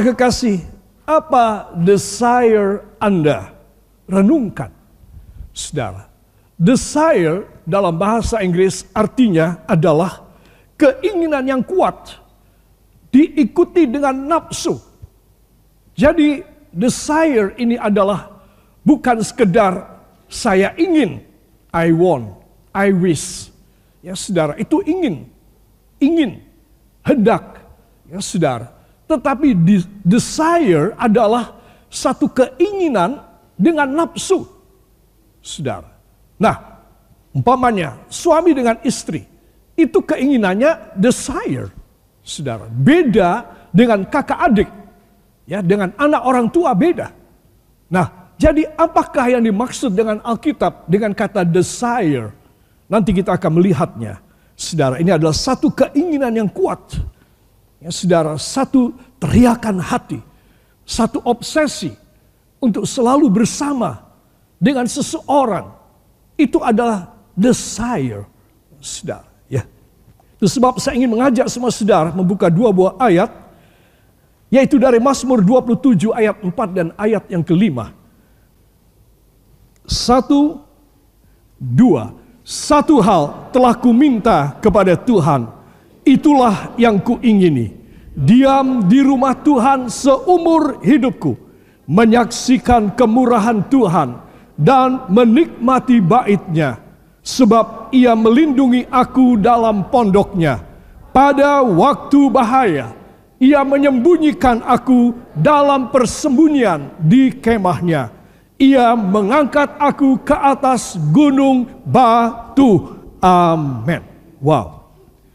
Para kekasih, apa desire Anda? Renungkan. Saudara, desire dalam bahasa Inggris artinya adalah keinginan yang kuat diikuti dengan nafsu. Jadi desire ini adalah bukan sekedar saya ingin, I want, I wish. Ya saudara, itu ingin, ingin, hendak. Ya saudara, tetapi desire adalah satu keinginan dengan nafsu. Saudara. Nah, umpamanya suami dengan istri, itu keinginannya desire. Saudara, beda dengan kakak adik. Ya, dengan anak orang tua beda. Nah, jadi apakah yang dimaksud dengan Alkitab dengan kata desire? Nanti kita akan melihatnya. Saudara, ini adalah satu keinginan yang kuat. Ya, saudara, satu teriakan hati, satu obsesi untuk selalu bersama dengan seseorang. Itu adalah desire, saudara. Ya. Itu sebab saya ingin mengajak semua saudara membuka dua buah ayat yaitu dari Mazmur 27 ayat 4 dan ayat yang kelima. Satu, dua. Satu hal telah ku minta kepada Tuhan, itulah yang ku ingini. Diam di rumah Tuhan seumur hidupku, menyaksikan kemurahan Tuhan dan menikmati baitnya. Sebab ia melindungi aku dalam pondoknya. Pada waktu bahaya, ia menyembunyikan aku dalam persembunyian di kemahnya. Ia mengangkat aku ke atas gunung batu. Amin. Wow.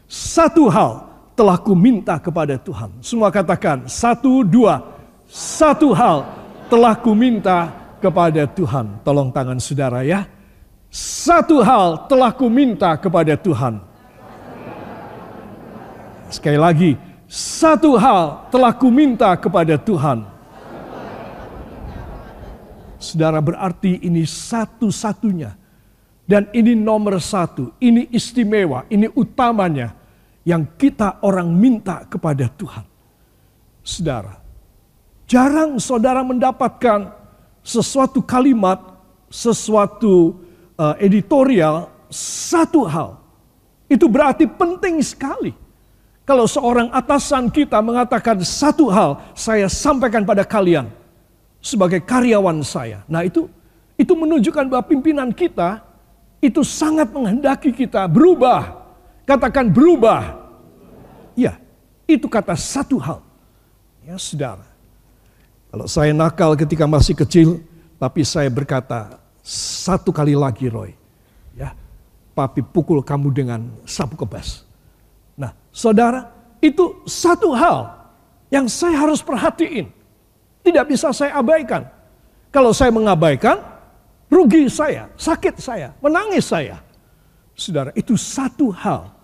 Satu hal telah ku minta kepada Tuhan. Semua katakan satu dua. Satu hal telah ku minta kepada Tuhan. Tolong tangan saudara ya. Satu hal telah ku minta kepada Tuhan. Sekali lagi, satu hal telah kuminta kepada Tuhan. Saudara berarti ini satu-satunya. Dan ini nomor satu, ini istimewa, ini utamanya yang kita orang minta kepada Tuhan. Saudara, jarang saudara mendapatkan sesuatu kalimat, sesuatu uh, editorial, satu hal. Itu berarti penting sekali kalau seorang atasan kita mengatakan satu hal, saya sampaikan pada kalian sebagai karyawan saya. Nah itu itu menunjukkan bahwa pimpinan kita itu sangat menghendaki kita berubah. Katakan berubah. Ya, itu kata satu hal. Ya saudara. Kalau saya nakal ketika masih kecil, tapi saya berkata satu kali lagi Roy. Ya, papi pukul kamu dengan sapu kebas. Nah, saudara, itu satu hal yang saya harus perhatiin. Tidak bisa saya abaikan. Kalau saya mengabaikan, rugi saya, sakit saya, menangis saya. Saudara, itu satu hal.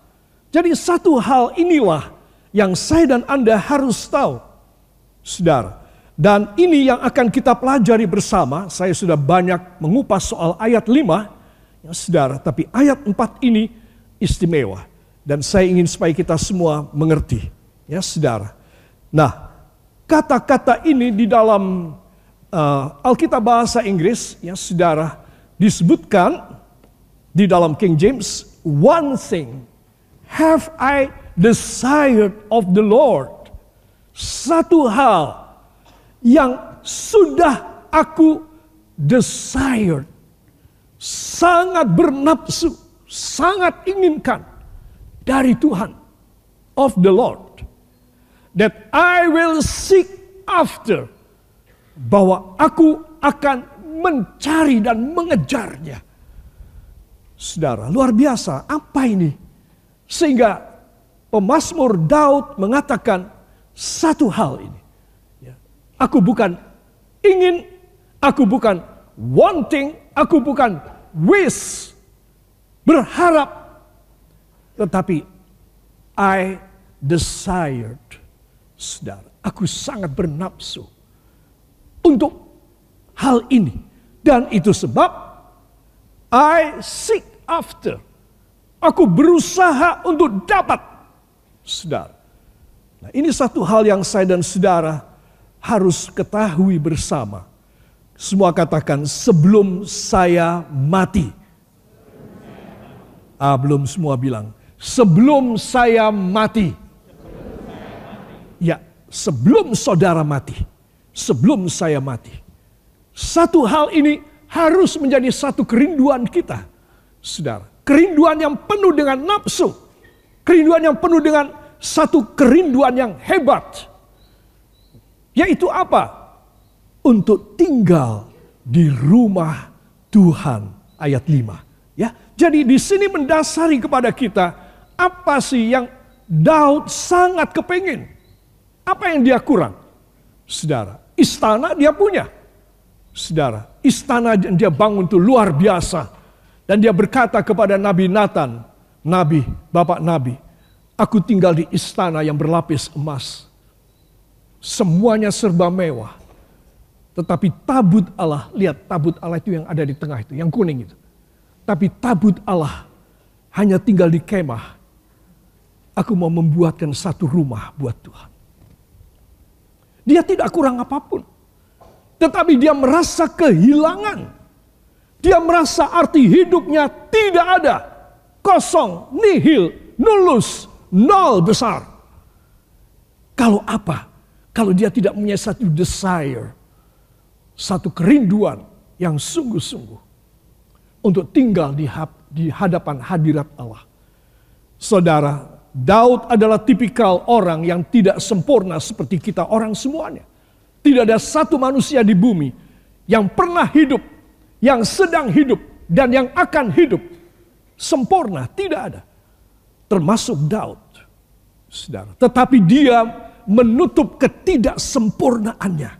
Jadi satu hal inilah yang saya dan Anda harus tahu. Saudara, dan ini yang akan kita pelajari bersama. Saya sudah banyak mengupas soal ayat 5, ya saudara, tapi ayat 4 ini istimewa. Dan saya ingin supaya kita semua mengerti. Ya saudara. Nah, kata-kata ini di dalam uh, Alkitab bahasa Inggris, ya saudara, disebutkan di dalam King James, one thing have I desired of the Lord. Satu hal yang sudah aku desired. Sangat bernafsu, sangat inginkan dari Tuhan of the Lord that I will seek after bahwa aku akan mencari dan mengejarnya. Saudara, luar biasa. Apa ini? Sehingga pemazmur Daud mengatakan satu hal ini. Ya. Aku bukan ingin, aku bukan wanting, aku bukan wish, berharap tetapi I desired, saudara, aku sangat bernafsu untuk hal ini. Dan itu sebab I seek after. Aku berusaha untuk dapat, saudara. Nah ini satu hal yang saya dan saudara harus ketahui bersama. Semua katakan sebelum saya mati. Ah, belum semua bilang. Sebelum saya mati. Ya, sebelum saudara mati. Sebelum saya mati. Satu hal ini harus menjadi satu kerinduan kita. Saudara, kerinduan yang penuh dengan nafsu. Kerinduan yang penuh dengan satu kerinduan yang hebat. Yaitu apa? Untuk tinggal di rumah Tuhan. Ayat 5. Ya, jadi di sini mendasari kepada kita apa sih yang Daud sangat kepingin? Apa yang dia kurang? Saudara, istana dia punya. Saudara, istana yang dia bangun itu luar biasa. Dan dia berkata kepada Nabi Nathan, Nabi, Bapak Nabi, Aku tinggal di istana yang berlapis emas. Semuanya serba mewah. Tetapi tabut Allah, lihat tabut Allah itu yang ada di tengah itu, yang kuning itu. Tapi tabut Allah hanya tinggal di kemah. Aku mau membuatkan satu rumah buat Tuhan. Dia tidak kurang apa pun. Tetapi dia merasa kehilangan. Dia merasa arti hidupnya tidak ada. Kosong, nihil, nulus, Nol besar. Kalau apa? Kalau dia tidak punya satu desire, satu kerinduan yang sungguh-sungguh untuk tinggal di, hadapan hadirat Allah. Saudara, Daud adalah tipikal orang yang tidak sempurna seperti kita orang semuanya. Tidak ada satu manusia di bumi yang pernah hidup, yang sedang hidup, dan yang akan hidup sempurna. Tidak ada. Termasuk Daud saudara. Tetapi dia menutup ketidaksempurnaannya.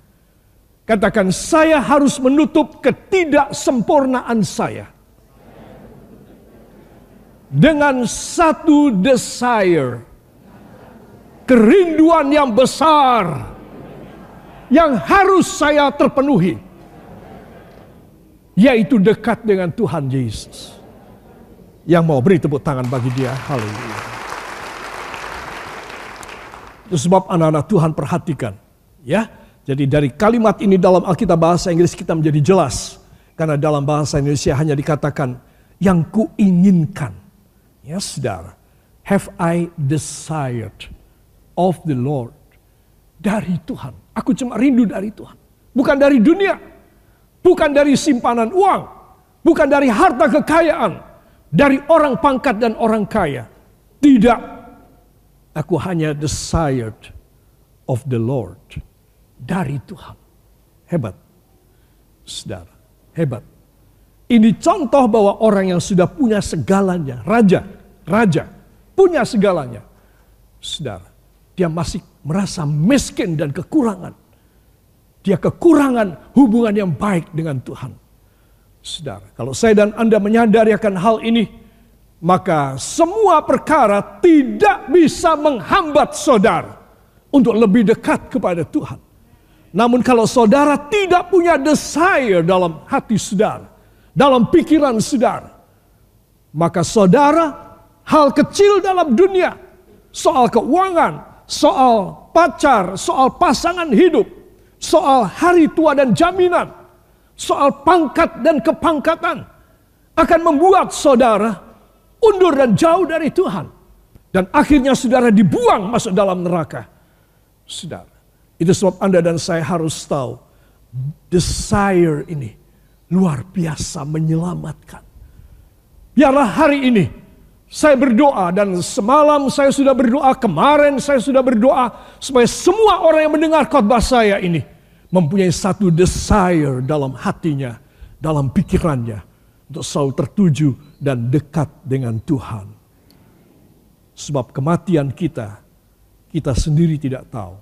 Katakan, saya harus menutup ketidaksempurnaan saya. Dengan satu desire. Kerinduan yang besar. Yang harus saya terpenuhi. Yaitu dekat dengan Tuhan Yesus. Yang mau beri tepuk tangan bagi dia. Haleluya. Itu sebab anak-anak Tuhan perhatikan. Ya, jadi dari kalimat ini dalam Alkitab bahasa Inggris kita menjadi jelas. Karena dalam bahasa Indonesia hanya dikatakan yang kuinginkan. Ya saudara. Have I desired of the Lord. Dari Tuhan. Aku cuma rindu dari Tuhan. Bukan dari dunia. Bukan dari simpanan uang. Bukan dari harta kekayaan. Dari orang pangkat dan orang kaya. Tidak Aku hanya desired of the Lord. Dari Tuhan. Hebat. Saudara, hebat. Ini contoh bahwa orang yang sudah punya segalanya. Raja, raja, punya segalanya. Saudara, dia masih merasa miskin dan kekurangan. Dia kekurangan hubungan yang baik dengan Tuhan. Saudara, kalau saya dan Anda menyadari akan hal ini, maka semua perkara tidak bisa menghambat saudara untuk lebih dekat kepada Tuhan. Namun kalau saudara tidak punya desire dalam hati saudara, dalam pikiran saudara, maka saudara hal kecil dalam dunia, soal keuangan, soal pacar, soal pasangan hidup, soal hari tua dan jaminan, soal pangkat dan kepangkatan akan membuat saudara undur dan jauh dari Tuhan. Dan akhirnya saudara dibuang masuk dalam neraka. Saudara, itu sebab Anda dan saya harus tahu, desire ini luar biasa menyelamatkan. Biarlah hari ini saya berdoa dan semalam saya sudah berdoa, kemarin saya sudah berdoa supaya semua orang yang mendengar khotbah saya ini mempunyai satu desire dalam hatinya, dalam pikirannya untuk selalu tertuju dan dekat dengan Tuhan. Sebab kematian kita, kita sendiri tidak tahu.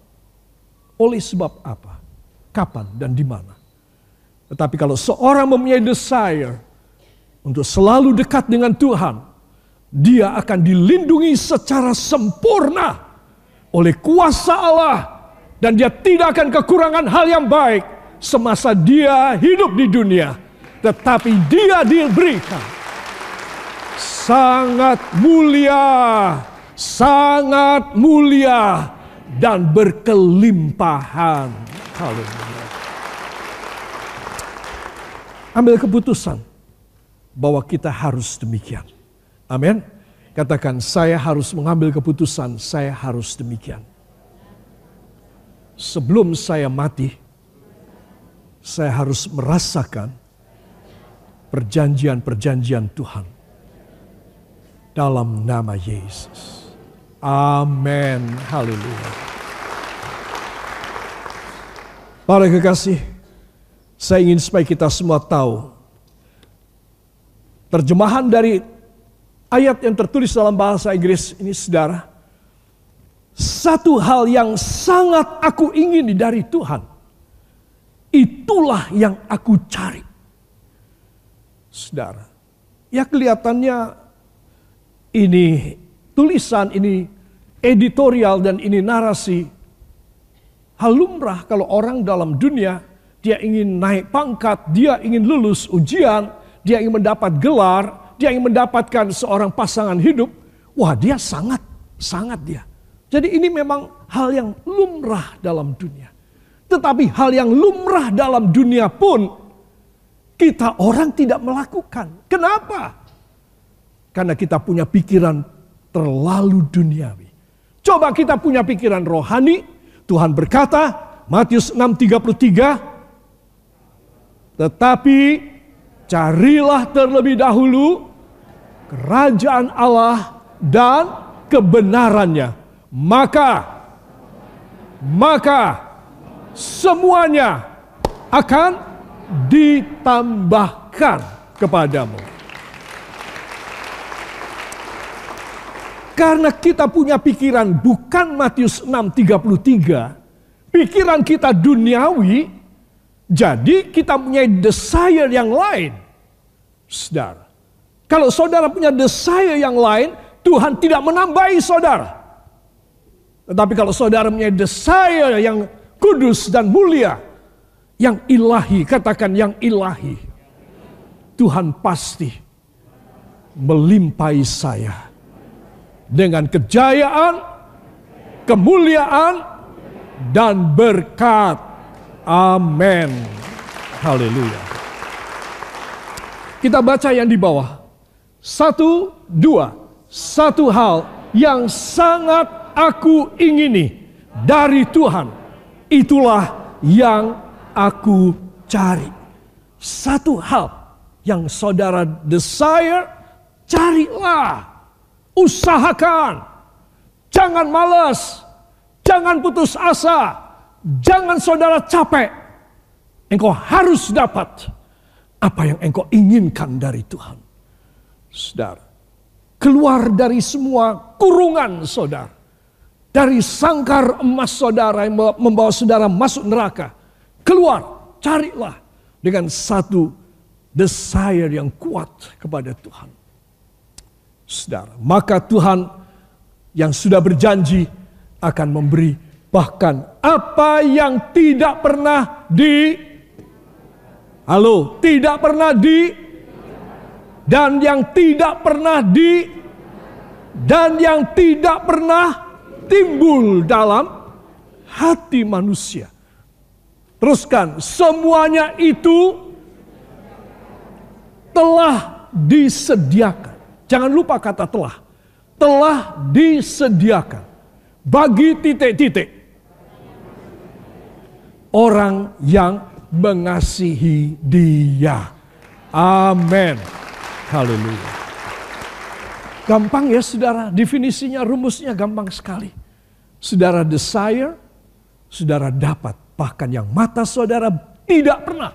Oleh sebab apa, kapan, dan di mana. Tetapi kalau seorang mempunyai desire untuk selalu dekat dengan Tuhan, dia akan dilindungi secara sempurna oleh kuasa Allah dan dia tidak akan kekurangan hal yang baik semasa dia hidup di dunia tetapi dia diberikan sangat mulia, sangat mulia dan berkelimpahan. Haleluya. Ambil keputusan bahwa kita harus demikian. Amin. Katakan, saya harus mengambil keputusan, saya harus demikian. Sebelum saya mati, saya harus merasakan perjanjian-perjanjian Tuhan dalam nama Yesus. Amin. Haleluya. Para kekasih, saya ingin supaya kita semua tahu terjemahan dari ayat yang tertulis dalam bahasa Inggris ini saudara. Satu hal yang sangat aku ingini dari Tuhan. Itulah yang aku cari. Saudara. Ya kelihatannya ini tulisan, ini editorial dan ini narasi. Hal lumrah kalau orang dalam dunia dia ingin naik pangkat, dia ingin lulus ujian, dia ingin mendapat gelar, dia ingin mendapatkan seorang pasangan hidup, wah dia sangat, sangat dia. Jadi ini memang hal yang lumrah dalam dunia. Tetapi hal yang lumrah dalam dunia pun kita orang tidak melakukan. Kenapa? Karena kita punya pikiran terlalu duniawi. Coba kita punya pikiran rohani. Tuhan berkata, Matius 6:33, tetapi carilah terlebih dahulu kerajaan Allah dan kebenarannya. Maka, maka semuanya akan ditambahkan kepadamu. Karena kita punya pikiran bukan Matius 6:33, pikiran kita duniawi, jadi kita punya desire yang lain. Saudara, kalau saudara punya desire yang lain, Tuhan tidak menambahi saudara. Tetapi kalau saudara punya desire yang kudus dan mulia, yang ilahi, katakan yang ilahi, Tuhan pasti melimpahi saya dengan kejayaan, kemuliaan, dan berkat. Amin. Haleluya. Kita baca yang di bawah. Satu, dua. Satu hal yang sangat aku ingini dari Tuhan. Itulah yang aku cari. Satu hal yang saudara desire, carilah. Usahakan. Jangan malas. Jangan putus asa. Jangan saudara capek. Engkau harus dapat apa yang engkau inginkan dari Tuhan. Saudara, keluar dari semua kurungan saudara. Dari sangkar emas saudara yang membawa saudara masuk neraka. Keluar, carilah dengan satu desire yang kuat kepada Tuhan. Saudara, maka Tuhan yang sudah berjanji akan memberi bahkan apa yang tidak pernah di Halo, tidak pernah di dan yang tidak pernah di dan yang tidak pernah timbul dalam hati manusia. Teruskan, semuanya itu telah disediakan. Jangan lupa kata telah. Telah disediakan bagi titik-titik orang yang mengasihi Dia. Amin. Haleluya. Gampang ya saudara, definisinya, rumusnya gampang sekali. Saudara desire, saudara dapat. Bahkan yang mata saudara tidak pernah,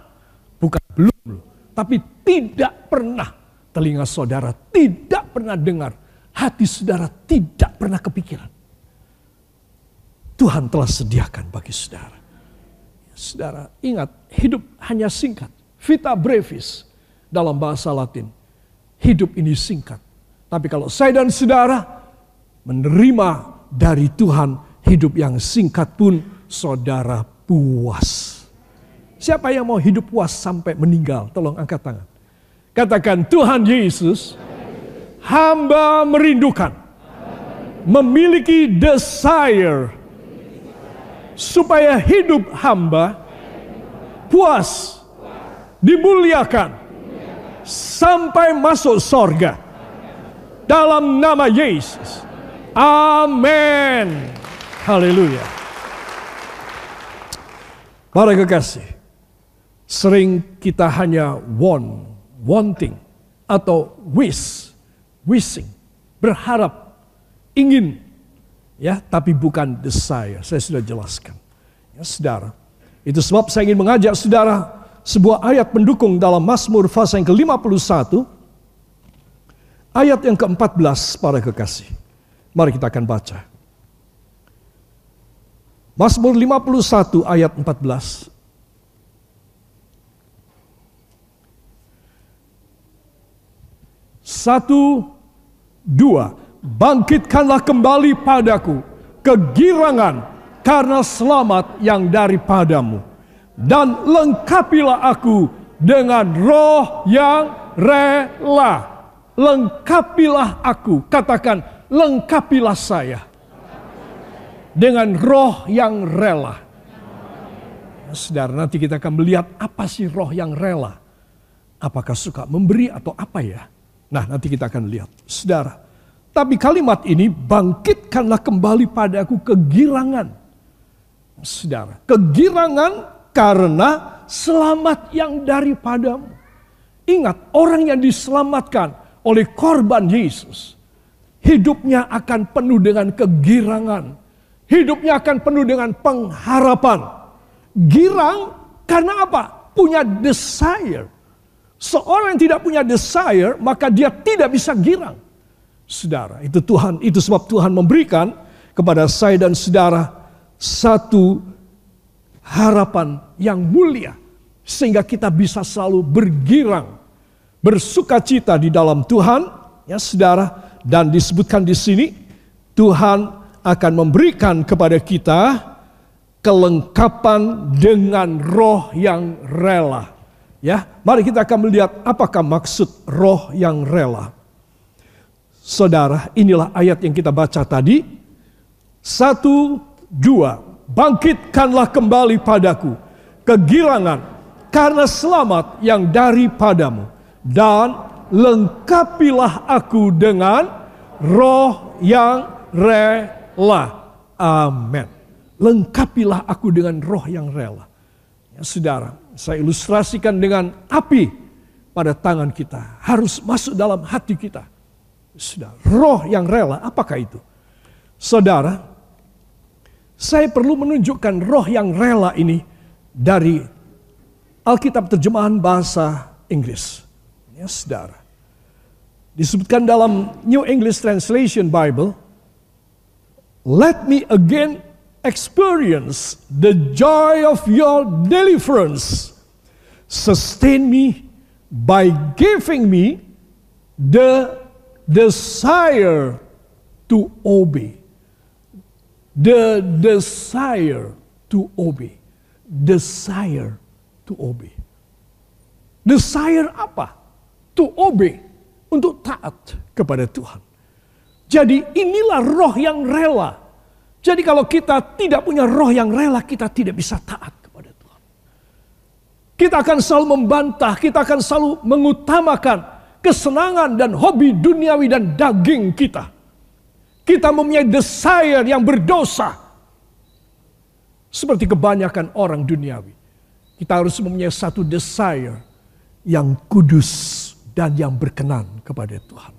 bukan belum, tapi tidak pernah. Telinga saudara tidak pernah dengar, hati saudara tidak pernah kepikiran. Tuhan telah sediakan bagi saudara. Saudara, ingat, hidup hanya singkat. Vita brevis dalam bahasa Latin hidup ini singkat. Tapi kalau saya dan saudara menerima dari Tuhan hidup yang singkat pun saudara puas. Siapa yang mau hidup puas sampai meninggal? Tolong angkat tangan. Katakan Tuhan Yesus, hamba merindukan, memiliki desire supaya hidup hamba puas, dimuliakan sampai masuk sorga dalam nama Yesus. Amin. Haleluya. Para kekasih, sering kita hanya want, wanting, atau wish, wishing, berharap, ingin, ya, tapi bukan desire. Saya sudah jelaskan, ya, saudara. Itu sebab saya ingin mengajak saudara sebuah ayat pendukung dalam Mazmur pasal yang ke-51, ayat yang ke-14 para kekasih. Mari kita akan baca. Mazmur 51 ayat 14. Satu, dua. Bangkitkanlah kembali padaku kegirangan karena selamat yang daripadamu. Dan lengkapilah aku dengan roh yang rela. Lengkapilah aku. Katakan, lengkapilah saya dengan roh yang rela. Saudara, nanti kita akan melihat apa sih roh yang rela. Apakah suka memberi atau apa ya? Nah, nanti kita akan lihat. Saudara, tapi kalimat ini bangkitkanlah kembali padaku kegirangan. Saudara, kegirangan karena selamat yang daripadamu. Ingat, orang yang diselamatkan oleh korban Yesus, hidupnya akan penuh dengan kegirangan Hidupnya akan penuh dengan pengharapan. Girang karena apa? Punya desire. Seorang yang tidak punya desire, maka dia tidak bisa girang. Saudara, itu Tuhan, itu sebab Tuhan memberikan kepada saya dan saudara satu harapan yang mulia sehingga kita bisa selalu bergirang, bersuka cita di dalam Tuhan, ya saudara, dan disebutkan di sini Tuhan akan memberikan kepada kita kelengkapan dengan roh yang rela. Ya, mari kita akan melihat apakah maksud roh yang rela. Saudara, inilah ayat yang kita baca tadi. Satu, dua, bangkitkanlah kembali padaku kegirangan karena selamat yang daripadamu dan lengkapilah aku dengan roh yang rela. Amin. Lengkapilah aku dengan roh yang rela. Ya, saudara, saya ilustrasikan dengan api pada tangan kita. Harus masuk dalam hati kita. Sudah, roh yang rela, apakah itu? Saudara, saya perlu menunjukkan roh yang rela ini dari Alkitab terjemahan bahasa Inggris. Ya, saudara. Disebutkan dalam New English Translation Bible, let me again experience the joy of your deliverance. Sustain me by giving me the desire to obey. The desire to obey. Desire to obey. Desire apa? To obey. Untuk taat kepada Tuhan. Jadi inilah roh yang rela. Jadi kalau kita tidak punya roh yang rela, kita tidak bisa taat kepada Tuhan. Kita akan selalu membantah, kita akan selalu mengutamakan kesenangan dan hobi duniawi dan daging kita. Kita mempunyai desire yang berdosa. Seperti kebanyakan orang duniawi. Kita harus mempunyai satu desire yang kudus dan yang berkenan kepada Tuhan.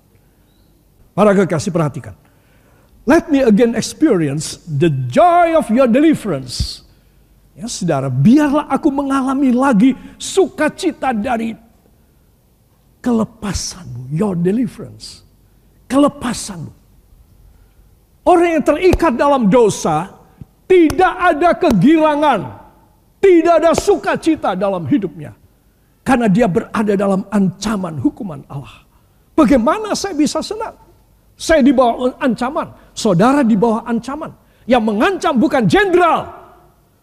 Para kekasih perhatikan. Let me again experience the joy of your deliverance. Ya saudara, biarlah aku mengalami lagi sukacita dari kelepasanmu, your deliverance. Kelepasanmu. Orang yang terikat dalam dosa, tidak ada kegirangan, tidak ada sukacita dalam hidupnya. Karena dia berada dalam ancaman hukuman Allah. Bagaimana saya bisa senang? Saya di bawah ancaman, saudara di bawah ancaman. Yang mengancam bukan jenderal,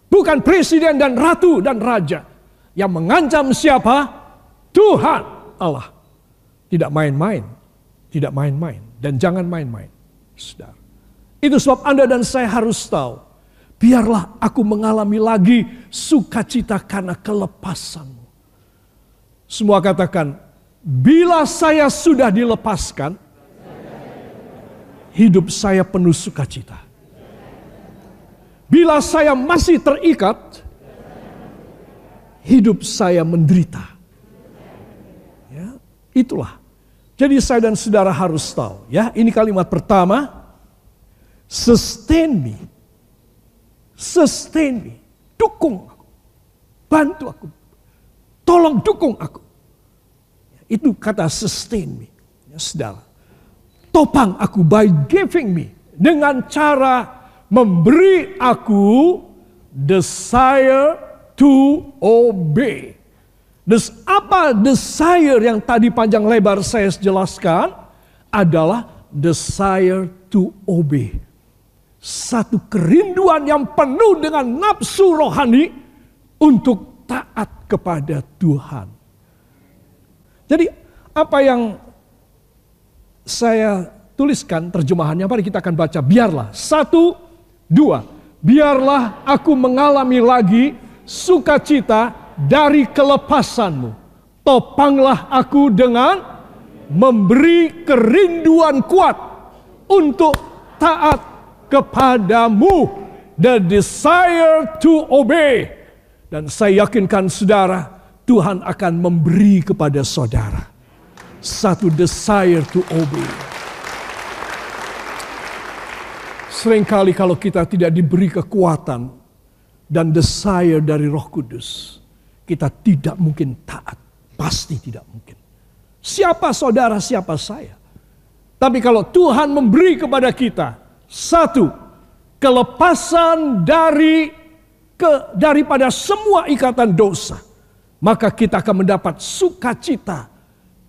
bukan presiden dan ratu dan raja. Yang mengancam siapa? Tuhan Allah. Tidak main-main, tidak main-main dan jangan main-main. Saudara. Itu sebab Anda dan saya harus tahu, biarlah aku mengalami lagi sukacita karena kelepasanmu. Semua katakan, bila saya sudah dilepaskan, hidup saya penuh sukacita. Bila saya masih terikat, hidup saya menderita. Ya, itulah. Jadi saya dan saudara harus tahu, ya, ini kalimat pertama, sustain me. Sustain me. Dukung aku. Bantu aku. Tolong dukung aku. Itu kata sustain me. Ya, saudara topang aku by giving me dengan cara memberi aku desire to obey. Des, apa desire yang tadi panjang lebar saya jelaskan adalah desire to obey. Satu kerinduan yang penuh dengan nafsu rohani untuk taat kepada Tuhan. Jadi apa yang saya tuliskan terjemahannya. Mari kita akan baca. Biarlah. Satu, dua. Biarlah aku mengalami lagi sukacita dari kelepasanmu. Topanglah aku dengan memberi kerinduan kuat untuk taat kepadamu. The desire to obey. Dan saya yakinkan saudara, Tuhan akan memberi kepada saudara satu desire to obey. Seringkali kalau kita tidak diberi kekuatan dan desire dari roh kudus, kita tidak mungkin taat. Pasti tidak mungkin. Siapa saudara, siapa saya. Tapi kalau Tuhan memberi kepada kita, satu, kelepasan dari ke, daripada semua ikatan dosa, maka kita akan mendapat sukacita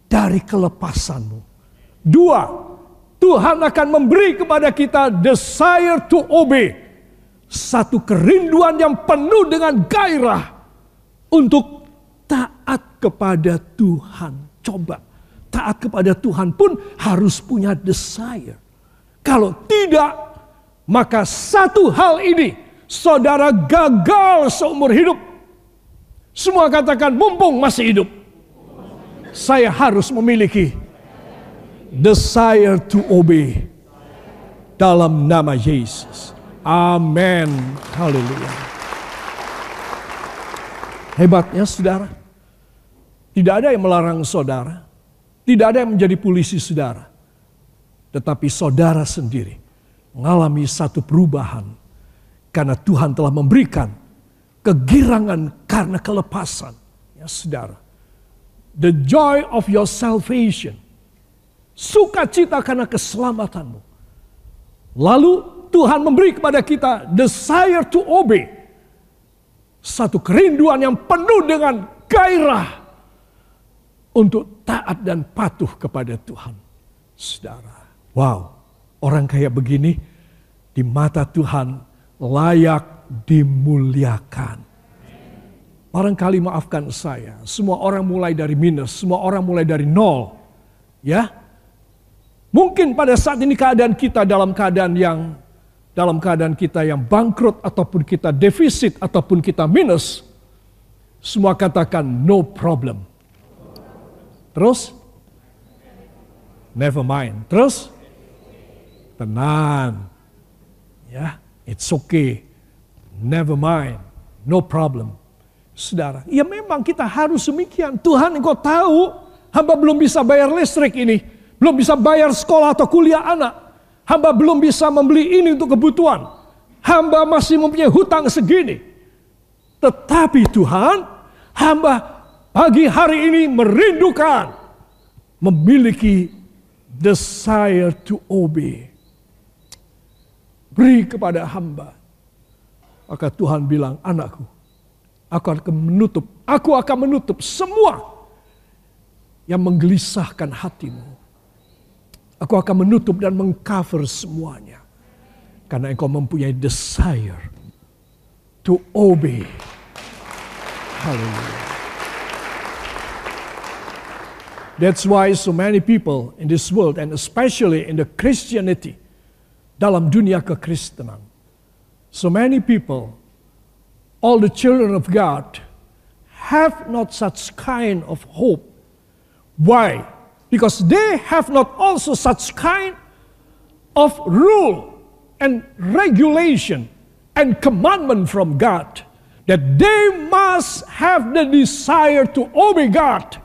dari kelepasanmu. Dua, Tuhan akan memberi kepada kita desire to obey. Satu kerinduan yang penuh dengan gairah untuk taat kepada Tuhan. Coba, taat kepada Tuhan pun harus punya desire. Kalau tidak, maka satu hal ini saudara gagal seumur hidup. Semua katakan mumpung masih hidup saya harus memiliki desire to obey dalam nama Yesus. Amin. Haleluya. Hebatnya saudara. Tidak ada yang melarang saudara. Tidak ada yang menjadi polisi saudara. Tetapi saudara sendiri mengalami satu perubahan. Karena Tuhan telah memberikan kegirangan karena kelepasan. Ya saudara the joy of your salvation. Sukacita karena keselamatanmu. Lalu Tuhan memberi kepada kita desire to obey. Satu kerinduan yang penuh dengan gairah untuk taat dan patuh kepada Tuhan. Saudara, wow, orang kayak begini di mata Tuhan layak dimuliakan. Barangkali maafkan saya, semua orang mulai dari minus, semua orang mulai dari nol. Ya. Mungkin pada saat ini keadaan kita dalam keadaan yang dalam keadaan kita yang bangkrut ataupun kita defisit ataupun kita minus, semua katakan no problem. Terus? Never mind. Terus? Tenang. Ya, it's okay. Never mind. No problem. Saudara, ya memang kita harus demikian. Tuhan engkau tahu hamba belum bisa bayar listrik ini. Belum bisa bayar sekolah atau kuliah anak. Hamba belum bisa membeli ini untuk kebutuhan. Hamba masih mempunyai hutang segini. Tetapi Tuhan, hamba pagi hari ini merindukan memiliki desire to obey. Beri kepada hamba. Maka Tuhan bilang, anakku, Aku akan menutup, aku akan menutup semua yang menggelisahkan hatimu. Aku akan menutup dan mengcover semuanya. Karena engkau mempunyai desire to obey. Hallelujah. That's why so many people in this world and especially in the Christianity dalam dunia kekristenan So many people, all the children of God, have not such kind of hope. Why? Because they have not also such kind of rule and regulation and commandment from God that they must have the desire to obey God.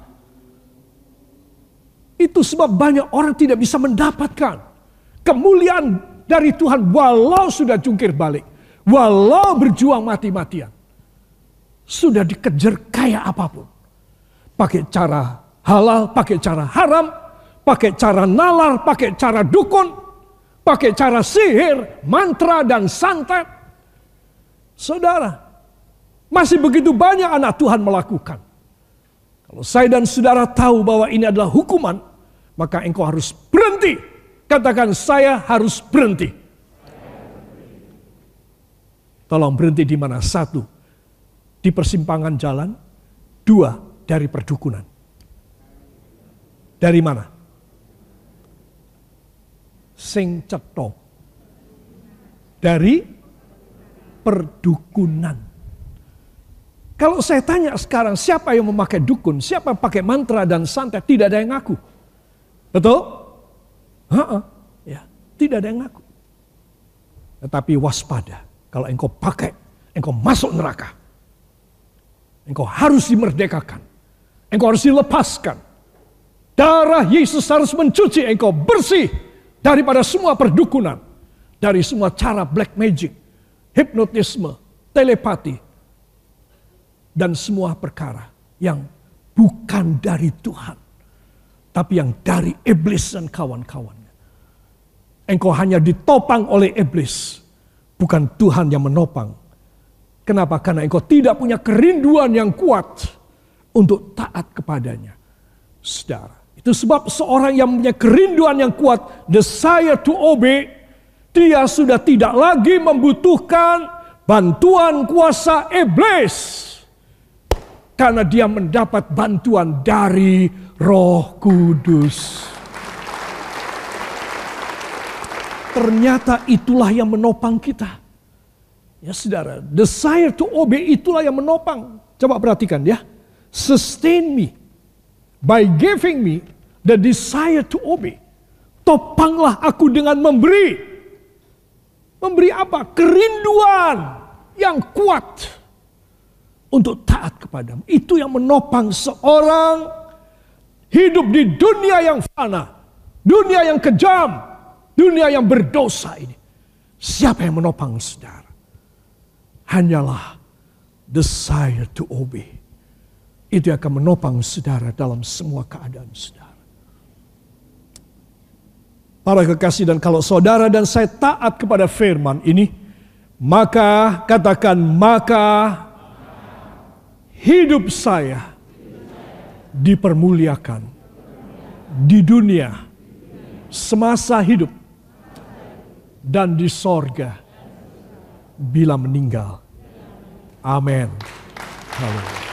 Itu sebab banyak orang tidak bisa mendapatkan kemuliaan dari Tuhan walau sudah jungkir balik, walau berjuang mati-matian. Sudah dikejar kayak apa pun. Pakai cara halal, pakai cara haram, pakai cara nalar, pakai cara dukun, pakai cara sihir, mantra dan santet. Saudara, masih begitu banyak anak Tuhan melakukan. Kalau saya dan saudara tahu bahwa ini adalah hukuman, maka engkau harus berhenti. Katakan saya harus berhenti. Tolong berhenti di mana? Satu, di persimpangan jalan. Dua, dari perdukunan. Dari mana? Sing ceto. Dari perdukunan. Kalau saya tanya sekarang siapa yang memakai dukun, siapa yang pakai mantra dan santet, tidak ada yang ngaku. Betul? Ha -ha. Ya, tidak ada yang ngaku. Tetapi waspada kalau engkau pakai, engkau masuk neraka. Engkau harus dimerdekakan. Engkau harus dilepaskan. Darah Yesus harus mencuci engkau bersih daripada semua perdukunan. Dari semua cara black magic, hipnotisme, telepati. Dan semua perkara yang bukan dari Tuhan. Tapi yang dari iblis dan kawan-kawannya. Engkau hanya ditopang oleh iblis. Bukan Tuhan yang menopang. Kenapa? Karena engkau tidak punya kerinduan yang kuat untuk taat kepadanya. Saudara. Itu sebab seorang yang punya kerinduan yang kuat, desire to obey, dia sudah tidak lagi membutuhkan bantuan kuasa iblis. Karena dia mendapat bantuan dari roh kudus. Ternyata itulah yang menopang kita. Ya saudara, desire to obey itulah yang menopang. Coba perhatikan ya. Sustain me by giving me the desire to obey. Topanglah aku dengan memberi. Memberi apa? Kerinduan yang kuat untuk taat kepadamu. Itu yang menopang seorang hidup di dunia yang fana, dunia yang kejam, dunia yang berdosa ini. Siapa yang menopang saudara? Hanyalah desire to obey itu akan menopang saudara dalam semua keadaan saudara. Para kekasih dan kalau saudara dan saya taat kepada firman ini, maka katakan maka hidup saya dipermuliakan di dunia semasa hidup dan di sorga bila meninggal. Amin. Haleluya.